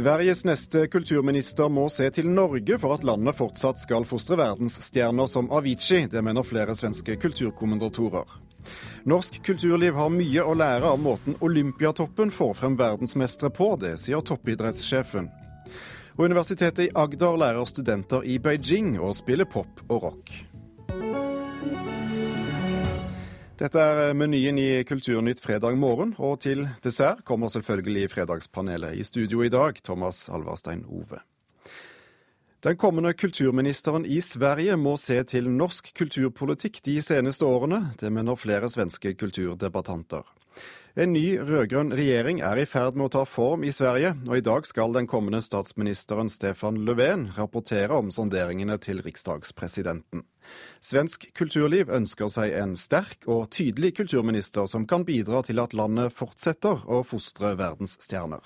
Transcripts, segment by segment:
Sveriges neste kulturminister må se til Norge for at landet fortsatt skal fostre verdensstjerner som Avicii. Det mener flere svenske kulturkommentatorer. Norsk kulturliv har mye å lære av måten Olympiatoppen får frem verdensmestere på. Det sier toppidrettssjefen. Og Universitetet i Agder lærer studenter i Beijing å spille pop og rock. Dette er menyen i Kulturnytt fredag morgen, og til dessert kommer selvfølgelig Fredagspanelet. I studio i dag, Thomas Alvarstein Ove. Den kommende kulturministeren i Sverige må se til norsk kulturpolitikk de seneste årene. Det mener flere svenske kulturdebattanter. En ny rød-grønn regjering er i ferd med å ta form i Sverige, og i dag skal den kommende statsministeren Stefan Löfven rapportere om sonderingene til riksdagspresidenten. Svensk kulturliv ønsker seg en sterk og tydelig kulturminister som kan bidra til at landet fortsetter å fostre verdensstjerner.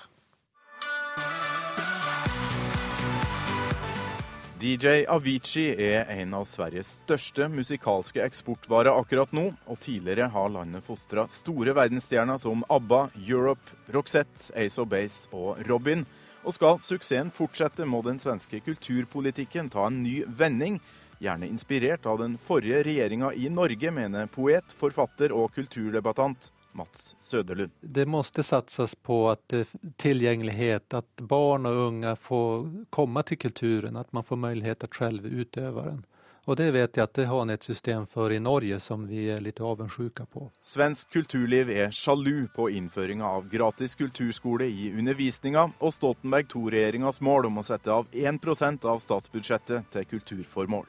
DJ Avicii er en av Sveriges største musikalske eksportvarer akkurat nå, og tidligere har landet fostra store verdensstjerner som ABBA, Europe, Roxette, Ace of Base og Robin. Og skal suksessen fortsette, må den svenske kulturpolitikken ta en ny vending gjerne inspirert av den forrige regjeringa i Norge, mener poet, forfatter og kulturdebattant Mats Söderlund. Det må satses på at tilgjengelighet, at barn og unge får komme til kulturen, at man får mulighet til selv utøve den. Og det vet jeg at det har et system for i Norge som vi er litt avundsjuka på. Svensk kulturliv er sjalu på innføringa av gratis kulturskole i undervisninga, og Stoltenberg II-regjeringas mål om å sette av 1% av statsbudsjettet til kulturformål.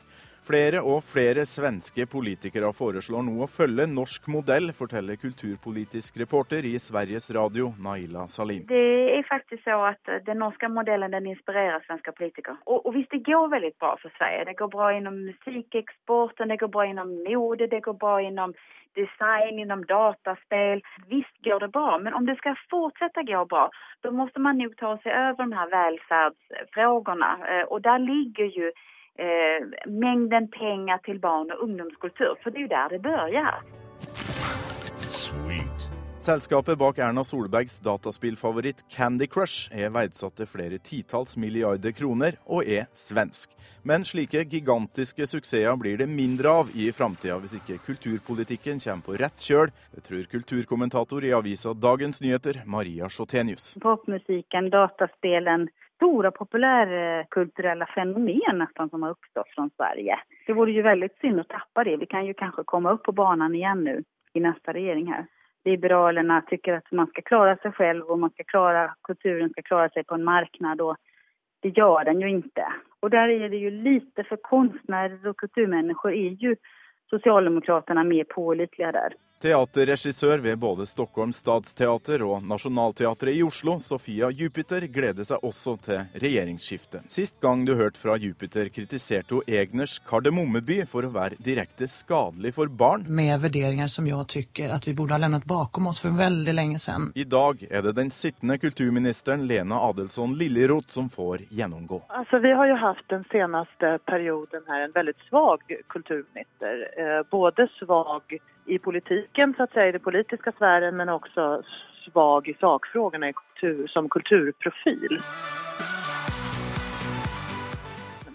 Flere og flere svenske politikere foreslår nå å følge norsk modell, forteller kulturpolitisk reporter i Sveriges Radio, Naila Salim. Det er faktisk så at den norske modellen den inspirerer svenske politikere. Og, og hvis det går veldig bra for Sverige, det går bra innom musikkeksporten, det går bra innom mode, det går bra innom design, innom dataspill. Visst går det bra, men om det skal fortsette gå bra, da må man nok ta seg over de her velferdsspørsmålene. Eh, og der ligger jo eh, mängden pengar till barn och ungdomskultur. För det är ju där det börjar. Sweet. Selskapet bak Erna Solbergs dataspillfavoritt Candy Crush er verdsatt til flere titalls milliarder kroner, og er svensk. Men slike gigantiske suksesser blir det mindre av i framtida hvis ikke kulturpolitikken kommer på rett kjøl. Det tror kulturkommentator i avisa Dagens Nyheter, Maria Sjotenius. Popmusikken, dataspelen, stora populärkulturella fenomen nästan som har uppstått från Sverige. Det vore ju väldigt synd att tappa det. Vi kan ju kanske komma upp på banan igen nu i nästa regering här. Liberalerna tycker att man ska klara sig själv och man ska klara, kulturen ska klara sig på en marknad och det gjør den jo ikke. Og der er det jo lite for konstnärer og kulturmänniskor er jo Socialdemokraterna mer pålitliga der. Teaterregissør ved både Stockholm stadsteater og Nationaltheatret i Oslo, Sofia Jupiter, gleder seg også til regjeringsskiftet. Sist gang du hørte fra Jupiter, kritiserte hun Egners Kardemommeby for å være direkte skadelig for barn. Med vurderinger som jeg syns at vi burde ha levnet bakom oss for veldig lenge siden. I dag er det den sittende kulturministeren Lena Adelsson Liljeroth som får gjennomgå. Altså, vi har jo hatt den seneste perioden her en veldig svag kulturminister. Eh, både svag i politiken, så att säga, i den politiska sfären men också svag i sakfrågorna kultur, som kulturprofil.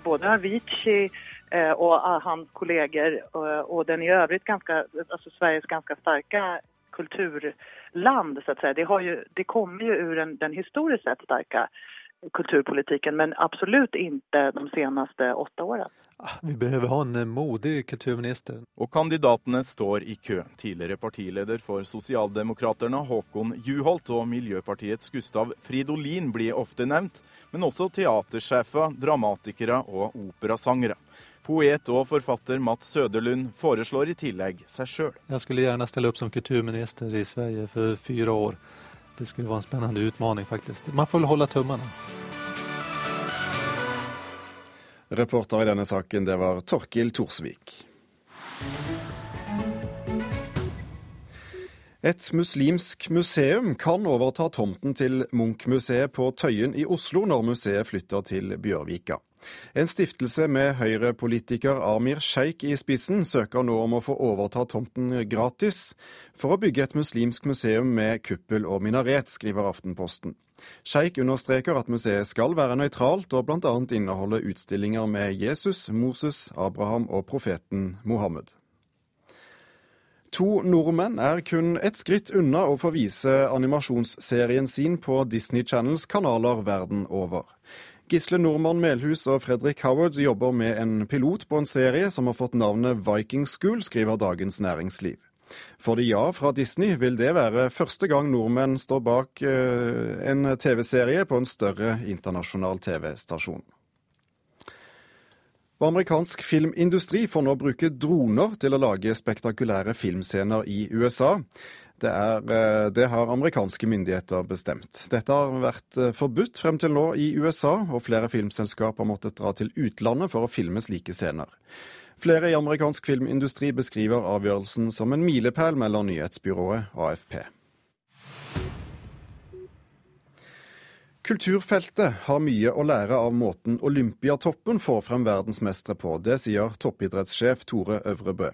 Både Avicii eh, och hans kollegor og och den i övrigt ganska, alltså Sveriges ganska starka kulturland så att säga. Det, har ju, det kommer ju ur den, den historiskt sett starka kulturpolitiken men absolut inte de senaste åtte åren. Ah, vi behøver ha en modig kulturminister. Og kandidatene står i kø. Tidligere partileder for Sosialdemokraterne Håkon Juholt og Miljøpartiets Gustav Fridolin blir ofte nevnt, men også teatersjefer, dramatikere og operasangere. Poet og forfatter Mats Søderlund foreslår i tillegg seg sjøl. Jeg skulle gjerne stille opp som kulturminister i Sverige for fire år. Det skulle være en spennende utfordring, faktisk. Man får holde tømmene. Reporter i denne saken, det var Torkil Torsvik. Et muslimsk museum kan overta tomten til Munch-museet på Tøyen i Oslo når museet flytter til Bjørvika. En stiftelse med Høyre-politiker Amir Sheikh i spissen søker nå om å få overta tomten gratis for å bygge et muslimsk museum med kuppel og minaret, skriver Aftenposten. Sheikh understreker at museet skal være nøytralt og bl.a. inneholde utstillinger med Jesus, Moses, Abraham og profeten Mohammed. To nordmenn er kun ett skritt unna å få vise animasjonsserien sin på Disney Channels kanaler verden over. Gisle Nordmann Melhus og Fredrik Howard jobber med en pilot på en serie som har fått navnet Viking School, skriver Dagens Næringsliv. Får de ja fra Disney, vil det være første gang nordmenn står bak eh, en TV-serie på en større internasjonal TV-stasjon. Amerikansk filmindustri får nå bruke droner til å lage spektakulære filmscener i USA. Det, er, eh, det, har amerikanske myndigheter bestemt. Dette har vært eh, forbudt frem til nå i USA, og flere filmselskap har måttet dra til utlandet for å filme slike scener. Flere i amerikansk filmindustri beskriver avgjørelsen som en milepæl, melder nyhetsbyrået AFP. Kulturfeltet har mye å lære av måten Olympiatoppen får frem verdensmestere på. Det sier toppidrettssjef Tore Øvrebø.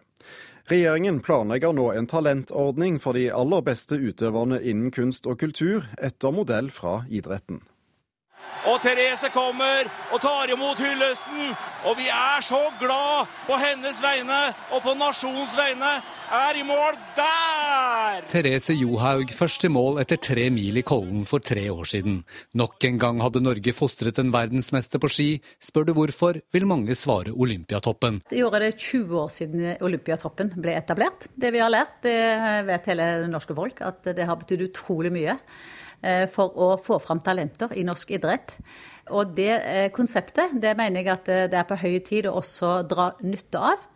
Regjeringen planlegger nå en talentordning for de aller beste utøverne innen kunst og kultur, etter modell fra idretten. Og Therese kommer og tar imot hyllesten. Og vi er så glad på hennes vegne og på nasjonens vegne. Er i mål der! Therese Johaug først i mål etter tre mil i Kollen for tre år siden. Nok en gang hadde Norge fostret en verdensmester på ski. Spør du hvorfor, vil mange svare Olympiatoppen. I år er det 20 år siden Olympiatoppen ble etablert. Det vi har lært, det vet hele det norske folk, at det har betydd utrolig mye. Eh, for å få fram talenter i norsk idrett. Og det eh, konseptet det mener jeg at eh, det er på høy tid å også dra nytte av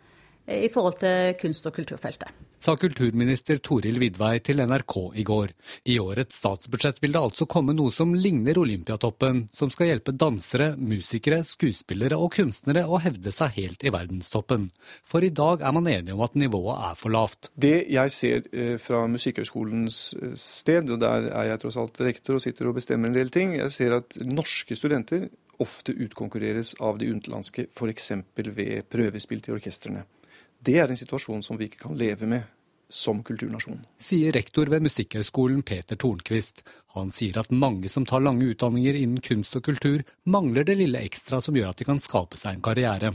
i forhold til kunst- og kulturfeltet sa kulturminister Toril Vidvei til NRK i går. I årets statsbudsjett vil det altså komme noe som ligner Olympiatoppen, som skal hjelpe dansere, musikere, skuespillere og kunstnere å hevde seg helt i verdenstoppen. For i dag er man enige om at nivået er for lavt. Det jeg ser eh, fra Musikkhøgskolens eh, sted, og der er jeg tross alt rektor og sitter og bestemmer en del ting, jeg ser at norske studenter ofte utkonkurreres av de utenlandske, f.eks. ved prøvespill til orkestrene. Det er en situasjon som vi ikke kan leve med som kulturnasjon. Sier rektor ved Musikkhøgskolen Peter Tornquist. Han sier at mange som tar lange utdanninger innen kunst og kultur, mangler det lille ekstra som gjør at de kan skape seg en karriere.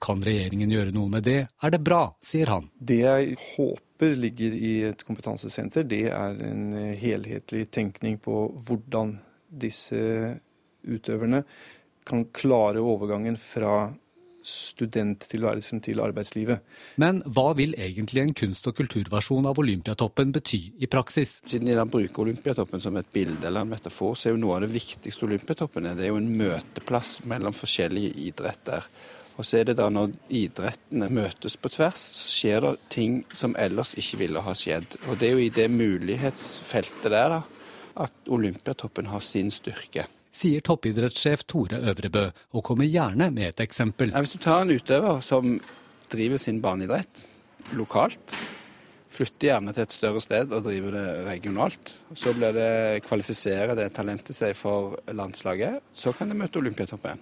Kan regjeringen gjøre noe med det, er det bra, sier han. Det jeg håper ligger i et kompetansesenter, det er en helhetlig tenkning på hvordan disse utøverne kan klare overgangen fra studenttilværelsen til arbeidslivet. Men hva vil egentlig en kunst- og kulturversjon av Olympiatoppen bety i praksis? Siden de bruker Olympiatoppen som et bilde eller en metafor, så er jo noe av det viktigste Olympiatoppen er, det er jo en møteplass mellom forskjellige idretter. Og så er det da når idrettene møtes på tvers, så skjer det ting som ellers ikke ville ha skjedd. Og det er jo i det mulighetsfeltet der da, at Olympiatoppen har sin styrke sier toppidrettssjef Tore Øvrebø, og kommer gjerne med et eksempel. Hvis du tar en utøver som driver sin barneidrett lokalt, flytter gjerne til et større sted og driver det regionalt. Så blir det, kvalifiserer det talentet seg for landslaget. Så kan det møte Olympiatoppen.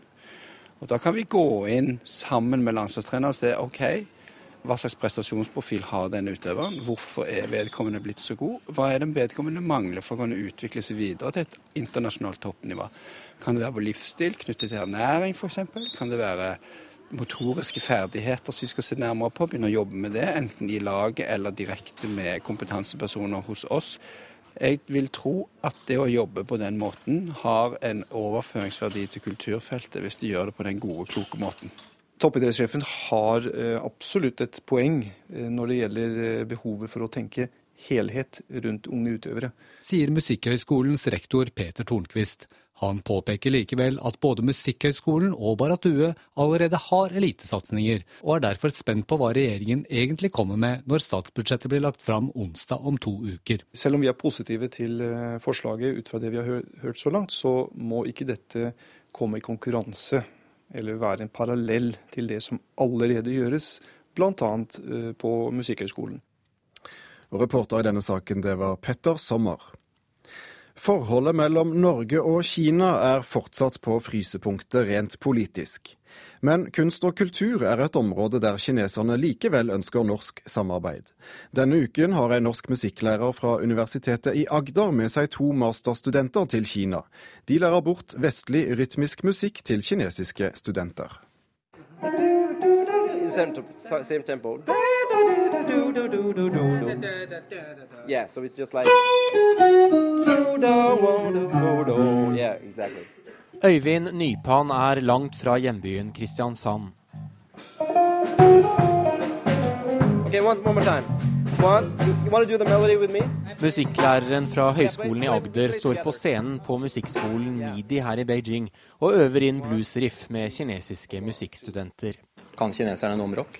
Og Da kan vi gå inn sammen med landslagstrener og se OK, hva slags prestasjonsprofil har denne utøveren? Hvorfor er vedkommende blitt så god? Hva er den vedkommende mangler for å kunne utvikle seg videre til et internasjonalt toppnivå? Kan det være på livsstil knyttet til ernæring f.eks.? Kan det være motoriske ferdigheter som vi skal se nærmere på, begynne å jobbe med det, enten i laget eller direkte med kompetansepersoner hos oss. Jeg vil tro at det å jobbe på den måten har en overføringsverdi til kulturfeltet, hvis de gjør det på den gode, kloke måten. Toppidrettssjefen har eh, absolutt et poeng eh, når det gjelder eh, behovet for å tenke helhet rundt unge utøvere. Sier Musikkhøgskolens rektor Peter Tornquist. Han påpeker likevel at både Musikkhøgskolen og Barrat Due allerede har elitesatsinger, og er derfor spent på hva regjeringen egentlig kommer med når statsbudsjettet blir lagt fram onsdag om to uker. Selv om vi er positive til forslaget ut fra det vi har hørt så langt, så må ikke dette komme i konkurranse eller være en parallell til det som allerede gjøres, bl.a. Eh, på Musikkhøgskolen. Reporter i denne saken, det var Petter Sommer. Forholdet mellom Norge og Kina er fortsatt på frysepunktet rent politisk. Men kunst og kultur er et område der kineserne likevel ønsker norsk samarbeid. Denne uken har en norsk musikklærer fra Universitetet i Agder med seg to masterstudenter til Kina. De lærer bort vestlig rytmisk musikk til kinesiske studenter. Same tempo. Yeah, so it's just like Yeah, exactly. Øyvind Nypan er langt fra hjembyen Kristiansand. Okay, one, one. One, you want to do the melody with me? Musikklæreren fra Høgskolen i Agder står på scenen på musikkskolen MIDI her i Beijing og øver inn bluesriff med kinesiske musikkstudenter. Kan kineserne noe om rock?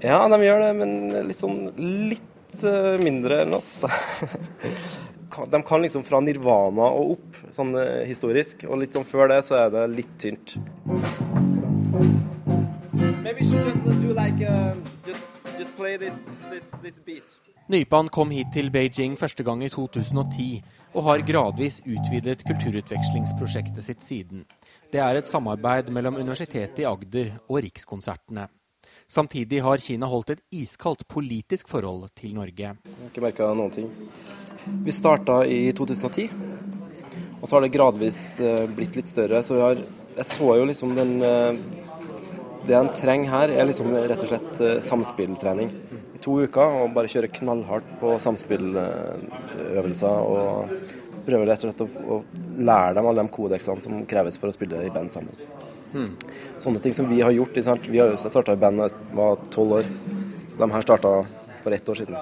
Ja, de gjør det, men litt sånn litt uh, mindre enn oss. de kan liksom fra nirvana og opp, sånn uh, historisk. Og litt sånn før det så er det litt tynt. Maybe we should just do like uh, just, just this, this, this. Nypan kom hit til Beijing første gang i 2010, og har gradvis utvidet kulturutvekslingsprosjektet sitt siden. Det er et samarbeid mellom Universitetet i Agder og Rikskonsertene. Samtidig har Kina holdt et iskaldt politisk forhold til Norge. Jeg har ikke merka noen ting. Vi starta i 2010, og så har det gradvis eh, blitt litt større. Så har, jeg så jo liksom den eh, Det en trenger her, er liksom rett og slett eh, samspilltrening. I to uker og bare kjøre knallhardt på samspilløvelser. og prøve rett og slett å, å lære dem alle de kodeksene som kreves for å spille i band sammen. Hmm. Sånne ting som vi har gjort. Vi har jo starta i band da jeg var tolv år. De her starta for ett år siden.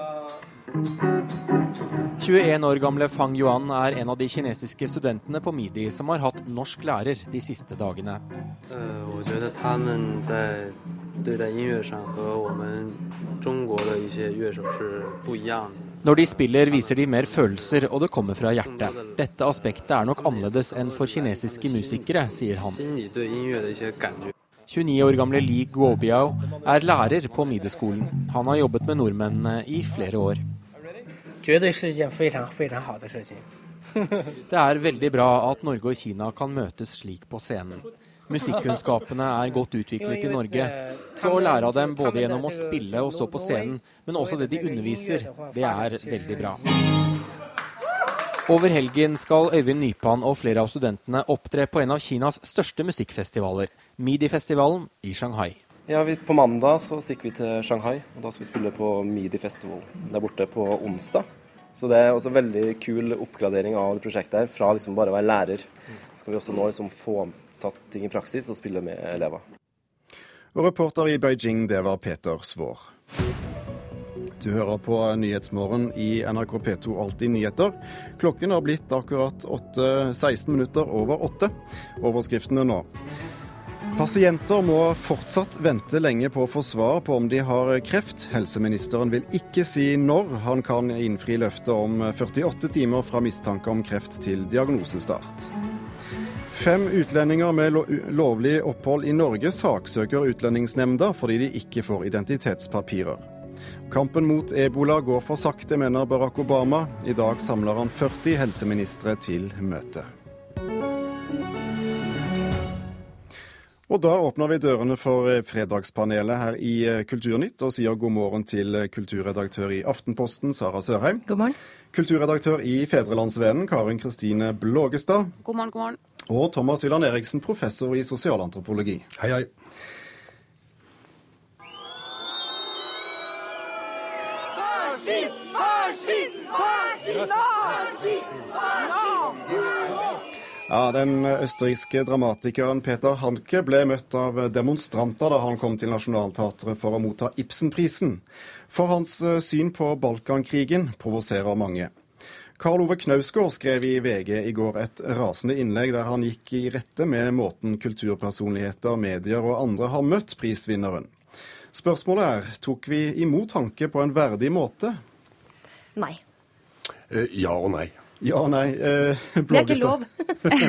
21 år gamle Fang Yuan er en av de kinesiske studentene på MIDI som har hatt norsk lærer de siste dagene. Uh, når de spiller, viser de mer følelser, og det kommer fra hjertet. Dette aspektet er nok annerledes enn for kinesiske musikere, sier han. 29 år gamle Li Guobiao er lærer på Mide-skolen. Han har jobbet med nordmennene i flere år. Det er veldig bra at Norge og Kina kan møtes slik på scenen. Musikkunnskapene er godt utviklet i Norge, så å lære av dem både gjennom å spille og stå på scenen, men også det de underviser, det er veldig bra. Over helgen skal Øyvind Nypan og flere av studentene opptre på en av Kinas største musikkfestivaler, Midi-festivalen i Shanghai. Ja, vi, På mandag så stikker vi til Shanghai, og da skal vi spille på Midi Festival der borte på onsdag. Så det er også en veldig kul oppgradering av prosjektet her, fra liksom bare å være lærer. Så skal vi også nå liksom få satt ting i praksis og spille med elever. Og reporter i Beijing, det var Peter Svår. Du hører på Nyhetsmorgen i NRK P2 Alltid nyheter. Klokken har blitt akkurat 8, 16 minutter over åtte. Overskriftene nå. Pasienter må fortsatt vente lenge på å få svar på om de har kreft. Helseministeren vil ikke si når han kan innfri løftet om 48 timer fra mistanke om kreft til diagnosestart. Fem utlendinger med lovlig opphold i Norge saksøker Utlendingsnemnda fordi de ikke får identitetspapirer. Kampen mot ebola går for sakte, mener Barack Obama. I dag samler han 40 helseministre til møte. Og da åpner vi dørene for fredagspanelet her i Kulturnytt og sier god morgen til kulturredaktør i Aftenposten, Sara Sørheim. God morgen. Kulturredaktør i Fedrelandsvennen, Karin Kristine Blågestad. God morgen, god morgen. Og Thomas Hylland Eriksen, professor i sosialantropologi. Hei, hei. Fascist! Fascist! Fascist! Ja, Den østerrikske dramatikeren Peter Hanke ble møtt av demonstranter da han kom til Nationaltheatret for å motta Ibsenprisen. For hans eh, syn på Balkankrigen provoserer mange. Karl Ove Knausgård skrev i VG i går et rasende innlegg der han gikk i rette med måten kulturpersonligheter, medier og andre har møtt prisvinneren. Spørsmålet er tok vi imot Hanke på en verdig måte? Nei. Eh, ja og nei. Ja nei. Eh, Det er ikke lov.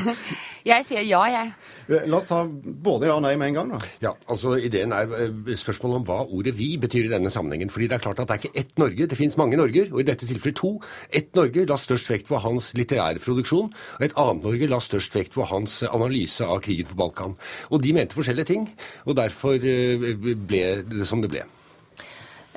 jeg sier ja, jeg. Eh, La oss ta både ja og nei med en gang, da. Ja, altså Ideen er eh, spørsmålet om hva ordet 'vi' betyr i denne sammenhengen. Fordi det er klart at det er ikke ett Norge, det finnes mange Norger, og i dette tilfellet to. Ett Norge la størst vekt på hans litterære produksjon, og et annet Norge la størst vekt på hans analyse av krigen på Balkan. Og de mente forskjellige ting, og derfor eh, ble det som det ble.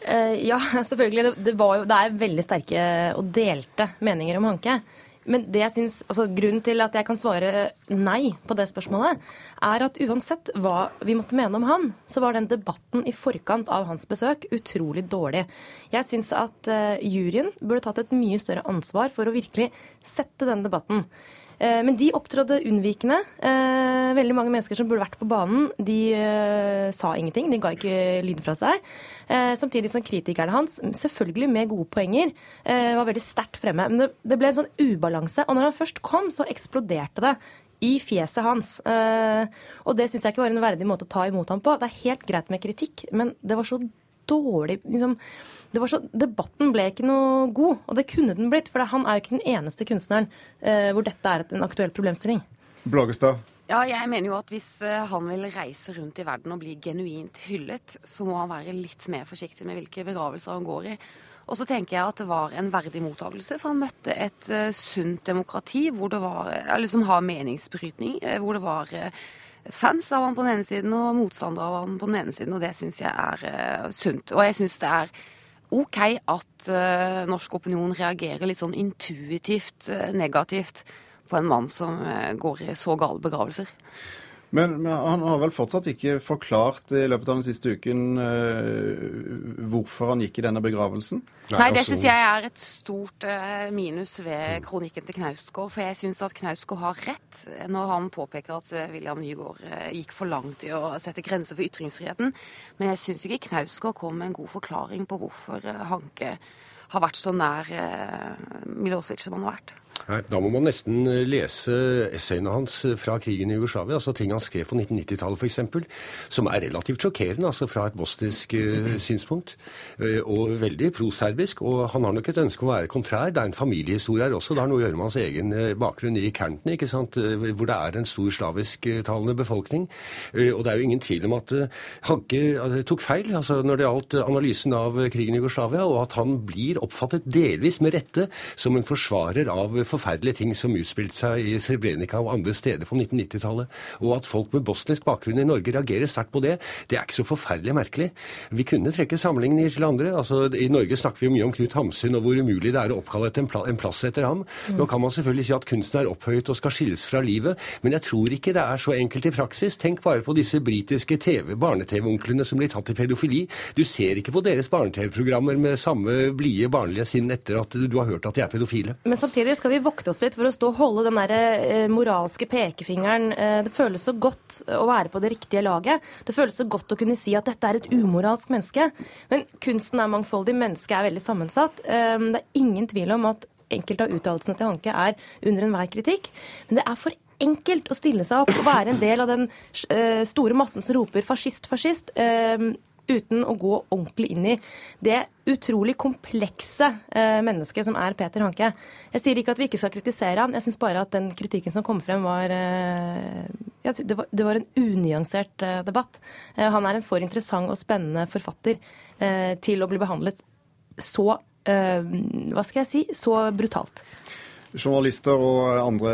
Eh, ja, selvfølgelig. Det, jo, det er veldig sterke og delte meninger om Hanke. Men det jeg synes, altså, grunnen til at jeg kan svare nei på det spørsmålet, er at uansett hva vi måtte mene om han, så var den debatten i forkant av hans besøk utrolig dårlig. Jeg syns at uh, juryen burde tatt et mye større ansvar for å virkelig sette den debatten. Eh, men de opptrådte unnvikende. Eh, veldig mange mennesker som burde vært på banen, de eh, sa ingenting. De ga ikke lyd fra seg. Samtidig som kritikerne hans, selvfølgelig med gode poenger, var veldig sterkt fremme. Men det ble en sånn ubalanse. Og når han først kom, så eksploderte det i fjeset hans. Og det syns jeg ikke var en verdig måte å ta imot ham på. Det er helt greit med kritikk, men det var så dårlig liksom, så, debatten ble ikke noe god, og det kunne den blitt. For han er jo ikke den eneste kunstneren eh, hvor dette er en aktuell problemstilling. Blågestad? Ja, jeg mener jo at hvis eh, han vil reise rundt i verden og bli genuint hyllet, så må han være litt mer forsiktig med hvilke begravelser han går i. Og så tenker jeg at det var en verdig mottakelse, for han møtte et uh, sunt demokrati hvor det var, eller som har meningsbrytning, hvor det var uh, fans av han på den ene siden og motstandere av han på den ene siden, og det syns jeg er sunt. Og jeg syns det er OK at uh, norsk opinion reagerer litt sånn intuitivt uh, negativt på en mann som uh, går i så gale begravelser. Men, men, han har vel fortsatt ikke forklart i løpet av den siste uken uh, hvorfor han gikk i denne begravelsen? Nei, det syns jeg er et stort uh, minus ved kronikken til Knausgård. For jeg syns at Knausgård har rett når han påpeker at uh, William Nygaard gikk for langt i å sette grenser for ytringsfriheten. Men jeg syns ikke Knausgård kom med en god forklaring på hvorfor Hanke har vært så nær Milosevic som han har vært. Nei, Da må man nesten eh, lese essayene hans eh, fra krigen i Jugoslavia, altså ting han skrev på 1990-tallet f.eks., som er relativt sjokkerende altså fra et bosnisk synspunkt, og veldig proserbisk. Og han har nok et ønske om å være kontrær. Det er en familiehistorie her også. Det har noe å gjøre med hans egen bakgrunn i Kanten, ikke sant? hvor det er en stor slavisktalende befolkning. og det er jo ingen tvil om at altså, tok feil altså, når det gjaldt analysen av krigen i Jugoslavia, og at han blir oppfattet delvis med rette som en forsvarer av forferdelige ting som utspilte seg i Srebrenica og andre steder på 1990-tallet. Og at folk med bosnisk bakgrunn i Norge reagerer sterkt på det, det er ikke så forferdelig merkelig. Vi kunne trekke sammenligninger til andre. Altså, I Norge snakker vi mye om Knut Hamsun og hvor umulig det er å oppkalle en, en plass etter ham. Nå kan man selvfølgelig si at kunsten er opphøyet og skal skilles fra livet, men jeg tror ikke det er så enkelt i praksis. Tenk bare på disse britiske barne-TV-onklene som blir tatt i pedofili. Du ser ikke på deres barne-TV-programmer med samme blide, barnlige sinn etter at du har hørt at de er pedofile. Men samtidig skal vi vokte oss litt for å stå og holde den der eh, moralske pekefingeren. Eh, det føles så godt å være på det riktige laget. Det føles så godt å kunne si at dette er et umoralsk menneske. Men kunsten er mangfoldig, mennesket er veldig sammensatt. Eh, det er ingen tvil om at enkelte av uttalelsene til Hanke er under enhver kritikk. Men det er for enkelt å stille seg opp og være en del av den store massen som roper fascist, fascist uten å gå ordentlig inn i det utrolig komplekse eh, mennesket som er Peter Hanke. Jeg sier ikke at vi ikke skal kritisere han, jeg syns bare at den kritikken som kom frem, var, eh, ja, det, var det var, en unyansert eh, debatt. Han er en for interessant og spennende forfatter til å bli behandlet så Hva skal jeg si? Så brutalt. Journalister og andre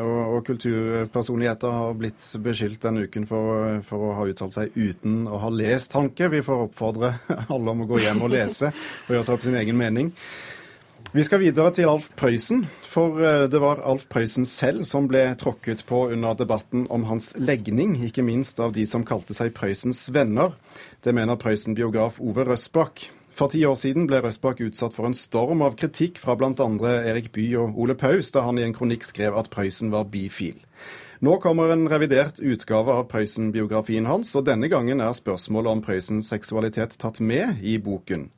og, og kulturpersonligheter har blitt beskyldt denne uken for, for, å ha uttalt seg uten å ha lest Hanke. Vi får oppfordre alle om å gå hjem og lese og gjøre seg opp sin egen mening. Vi skal videre til Alf Prøysen, for eh, det var Alf Prøysen selv som ble tråkket på under debatten om hans legning, ikke minst av de som kalte seg Prøysens venner. Det mener Prøysen-biograf Ove Røsbakk. For ti år siden ble Røsbakk utsatt for en storm av kritikk fra bl.a. Erik Bye og Ole Paus, da han i en kronikk skrev at Prøysen var bifil. Nå kommer en revidert utgave av Prøysen-biografien hans, og denne gangen er spørsmålet om Prøysens seksualitet tatt med i boken.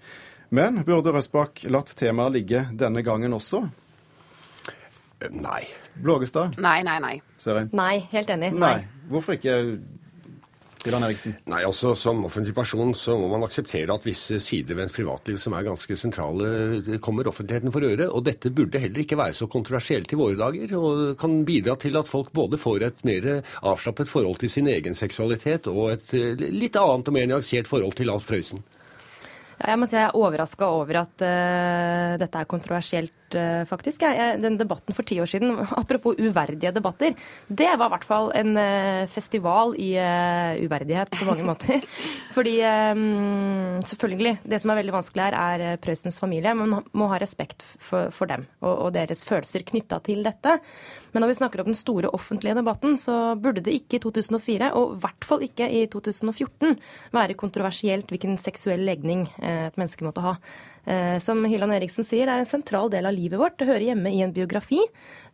Men burde Røsbakk latt temaet ligge denne gangen også? Nei. Blågestad? Nei, nei, nei. Ser jeg. Nei, helt enig. Nei. nei. Hvorfor ikke Ilan Eriksen? Nei, altså Som offentlig person så må man akseptere at visse sider ved ens privatliv som er ganske sentrale, kommer offentligheten for øre. Og dette burde heller ikke være så kontroversielt i våre dager, og kan bidra til at folk både får et mer avslappet forhold til sin egen seksualitet og et litt annet og mer nyansert forhold til Alf Prøysen. Ja, jeg må si jeg er overraska over at uh, dette er kontroversielt Eh, faktisk. Den debatten for ti år siden, apropos uverdige debatter, det var i hvert fall en eh, festival i eh, uverdighet på mange måter. Fordi selvfølgelig, det som er veldig vanskelig her, er Prøysens familie. Man må ha respekt for, for dem og, og, deres følelser knytta til dette. Men når vi snakker om den store offentlige debatten, så burde det ikke i 2004, og i hvert fall ikke i 2014, være kontroversielt hvilken seksuell legning et menneske måtte ha. Eh, som Hyllan Eriksen sier, det er en sentral del av livet vårt. Det hører hjemme i en biografi.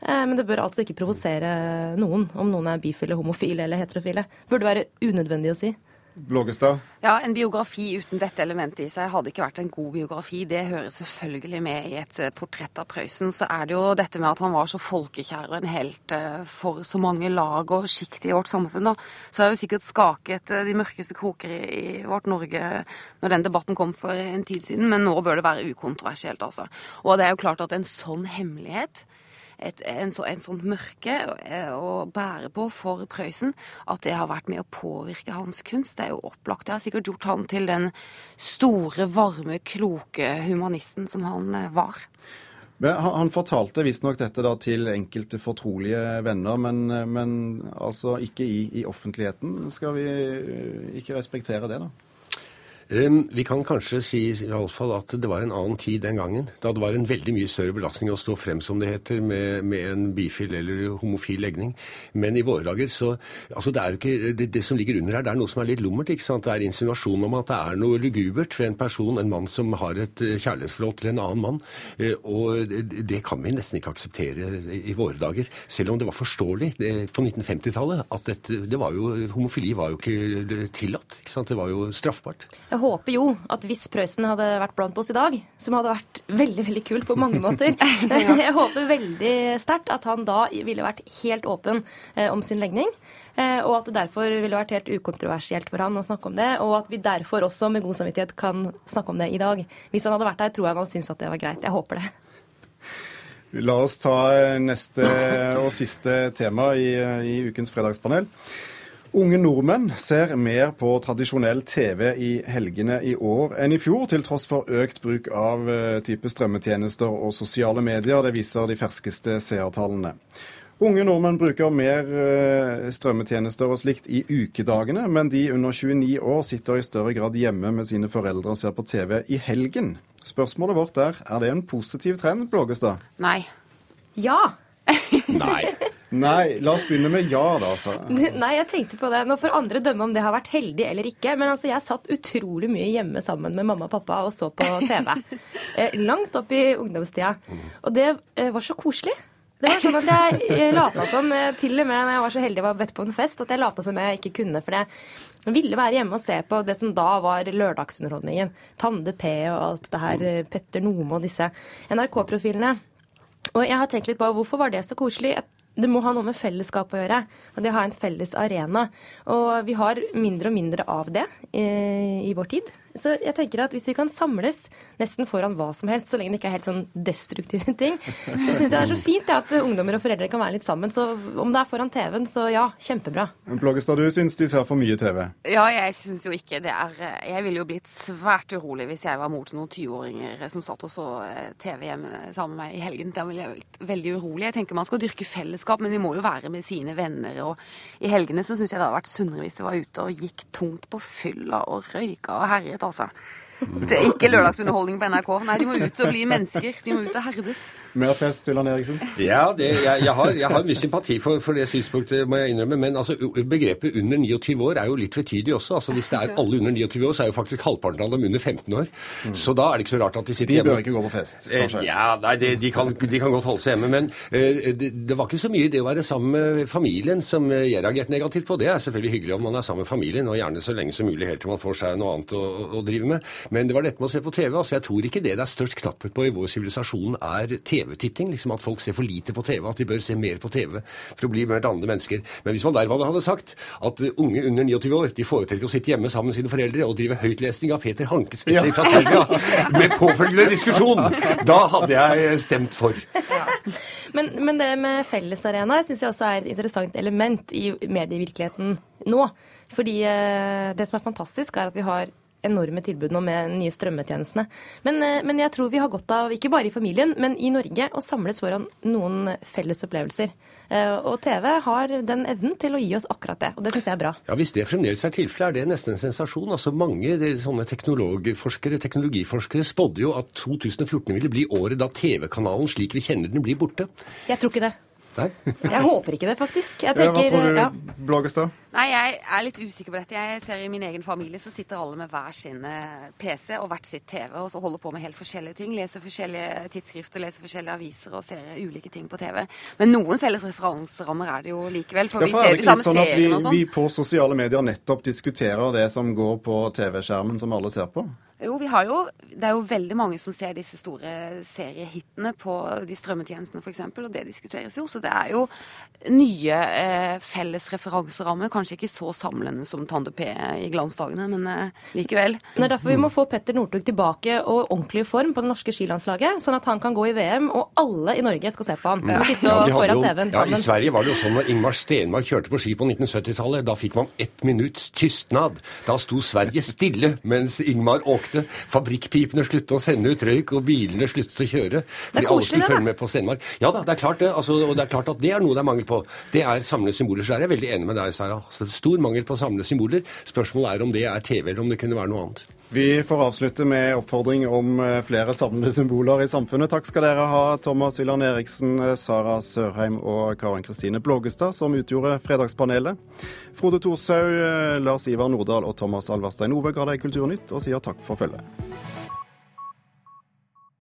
Eh, men det bør altså ikke provosere noen om noen er bifile, homofile eller heterofile. Burde være unødvendig å si. Blågestad? Ja, En biografi uten dette elementet i seg hadde ikke vært en god biografi. Det hører selvfølgelig med i et eh, portrett av Prøysen. Så er det jo dette med at han var så folkekjær og en helt eh, for så mange lag og sjikt i vårt samfunn. da. Så har jo sikkert skaket eh, de mørkeste kroker i vårt Norge når den debatten kom for en tid siden, men nå bør det være ukontroversielt, altså. Og det er jo klart at en sånn hemmelighet et, en, så, en sånt mørke eh, å bære på for Prøysen, at det har vært med å påvirke hans kunst. Det er jo opplagt. Det har sikkert gjort han til den store, varme, kloke humanisten som han eh, var. Han, fortalte visstnok dette da til enkelte fortrolige venner, men, men altså ikke i, i offentligheten. Skal vi eh, ikke respektere det, da? Vi kan kanskje si i alle fall at det var en annen tid den gangen. Da det var en veldig mye større belastning å stå frem, som det heter, med, med en bifil eller homofil legning. Men i våre dager så Altså, det er jo ikke det, det, som ligger under her, det er noe som er litt lummert. ikke sant? Det er insinuasjon om at det er noe lugubert ved en person, en mann som har et eh, kjærlighetsforhold til en annen mann. Eh, og det kan vi nesten ikke akseptere i våre dager. Selv om det var forståelig det, på 1950-tallet at dette, det var jo, homofili var jo ikke tillatt. ikke sant? Det var jo straffbart. Håper jo at hvis Prøysen hadde vært blant oss i dag, som hadde vært veldig veldig kult på mange måter Jeg håper veldig sterkt at han da ville vært helt åpen eh, om sin legning. Eh, og at det derfor ville vært helt ukontroversielt for han å snakke om det. Og at vi derfor også med god samvittighet kan snakke om det i dag. Hvis han hadde vært der, tror jeg han hadde syntes at det var greit. Jeg håper det. La oss ta neste og siste tema i, i ukens fredagspanel. Unge nordmenn ser mer på tradisjonell TV i helgene i år enn i fjor, til tross for økt bruk av eh, type strømmetjenester og sosiale medier. Det viser de ferskeste seertallene. Unge nordmenn bruker mer eh, strømmetjenester og slikt i ukedagene, men de under 29 år sitter i større grad hjemme med sine foreldre og ser på TV i helgen. Spørsmålet vårt er er det en positiv trend, Blågestad? Nei. Ja. Nei. Nei, la oss begynne med ja, da. Altså. Nei, jeg tenkte på det. Nå får andre dømme om det har vært heldig eller ikke. Men altså, jeg satt utrolig mye hjemme sammen med mamma og pappa og så på TV. eh, langt opp i ungdomstida. Og det eh, var så koselig. Det var sånn at jeg, lata som, eh, til og med når jeg var så heldig være bedt på en fest, at jeg lata som jeg ikke kunne. For jeg ville være hjemme og se på det som da var lørdagsunderholdningen. Tande P og alt det her, Petter Nome og disse NRK-profilene. Og jeg har tenkt litt på hvorfor var det så koselig. Jeg det må ha noe med fellesskap å gjøre. Og det å ha en felles arena. Og vi har mindre og mindre av det i, i vår tid. Så jeg tenker at hvis vi kan samles nesten foran hva som helst, så lenge det ikke er helt sånn destruktive ting, så syns jeg det er så fint ja, at ungdommer og foreldre kan være litt sammen. Så om det er foran TV-en, så ja, kjempebra. Bloggestad, du syns de ser for mye TV? Ja, jeg syns jo ikke det er Jeg ville jo blitt svært urolig hvis jeg var mor til noen 20-åringer som satt og så eh, TV hjemme sammen med meg i helgen. Da ville jeg blitt veldig urolig. Jeg tenker man skal dyrke fellesskap, men de må jo være med sine venner. Og i helgene så syns jeg det hadde vært sunnere hvis de var ute og gikk tungt på fylla og røyka og herjet altså. Det er ikke lørdagsunderholdning på NRK. Nei, de må ut og bli mennesker. De må ut og herdes. Mer fest, Ulland Eriksen? Ja, det, jeg, jeg, har, jeg har mye sympati for, for, det synspunktet, må jeg innrømme. Men altså, begrepet under 29 år er jo litt tvetydig også. Altså, hvis det er alle under 29 år, så er jo faktisk halvparten av dem under 15 år. Mm. Så da er det ikke så rart at de sitter hjemme. De bør ikke gå på fest, eh, kanskje? Ja, nei, det, de, kan, de, kan, godt holde seg hjemme. Men uh, det, det, var ikke så mye det å være sammen med familien som jeg reagerte negativt på. Det er selvfølgelig hyggelig om man er sammen med familien, og gjerne så lenge som mulig helt til man får seg noe annet å, å drive med. Men det var dette med å se på TV. altså Jeg tror ikke det det er størst knapphet på i vår sivilisasjon, er TV TV-titting. Liksom at folk ser for lite på TV, at de bør se mer på TV for å bli mer dannede mennesker. Men hvis man dermed hadde sagt at unge under 29 år de foretrekker å sitte hjemme sammen med sine foreldre og drive høytlesning av Peter Hankes essay fra Serbia med påfølgende diskusjon, da hadde jeg stemt for. Men, men det med fellesarena syns jeg også er et interessant element i medievirkeligheten nå. Fordi eh, det som er fantastisk, er at vi har enorme tilbud nå med nye strømmetjenestene. Men, eh, men, jeg tror vi har godt av, ikke bare i familien, men i Norge, å samles foran noen felles opplevelser. Eh, og TV har den evnen til å gi oss akkurat det, og det syns jeg er bra. Ja, Hvis det fremdeles er tilfellet, er det nesten en sensasjon. Altså Mange sånne teknologforskere, teknologiforskere spådde jo at 2014 ville bli året da TV-kanalen slik vi kjenner den, blir borte. Jeg tror ikke det. Nei? jeg håper ikke det, faktisk. Tenker, Hva tror du, ja. Blågestad? Nei, Jeg er litt usikker på dette. Jeg ser I min egen familie så sitter alle med hver sin eh, PC og hvert sitt TV og så holder på med helt forskjellige ting. Leser forskjellige tidsskrifter, leser forskjellige aviser og ser ulike ting på TV. Men noen felles referanserammer er det jo likevel. For, Derfor vi ser de samme sånn seriene og sånn. Vi på sosiale medier nettopp diskuterer det som går på TV-skjermen som alle ser på? Jo, vi har jo Det er jo veldig mange som ser disse store seriehitene på de strømmetjenestene f.eks., og det diskuteres jo. Så det er jo nye eh, felles referanserammer. Kanskje ikke så samlende som Tande P i glansdagene, men eh, likevel. Det er derfor vi må få Petter Northug tilbake og ordentlig form på det norske skilandslaget, sånn at han kan gå i VM, og alle i Norge skal se på han. Ja. Sitte ja, foran TV-en ja, I Sverige var det jo sånn når Ingmar Stenmark kjørte på ski på 1970-tallet. Da fikk man ett minutts tystnad. Da sto Sverige stille mens Ingmar åkte. Fabrikkpipene sluttet å sende ut røyk, og bilene sluttet å kjøre. Fordi alle skulle følge med på Stenmark. Ja da, det er klart det. Altså, og det er klart at det er noe det er mangel på. Det er samlende symboler. Så er jeg veldig enig med deg, Sara. Altså, det er stor mangel på samlede symboler. Spørsmålet er om det er TV, eller om det kunne være noe annet. Vi får avslutte med oppfordring om eh, flere samlende symboler i samfunnet. Takk skal dere ha, Thomas Willand Eriksen, eh, Sara Sørheim og Karin Kristine Blågestad, som utgjorde Fredagspanelet. Frode Thorshaug, eh, Lars Ivar Nordahl og Thomas Alverstein Ove ga deg Kulturnytt og sier takk for følget.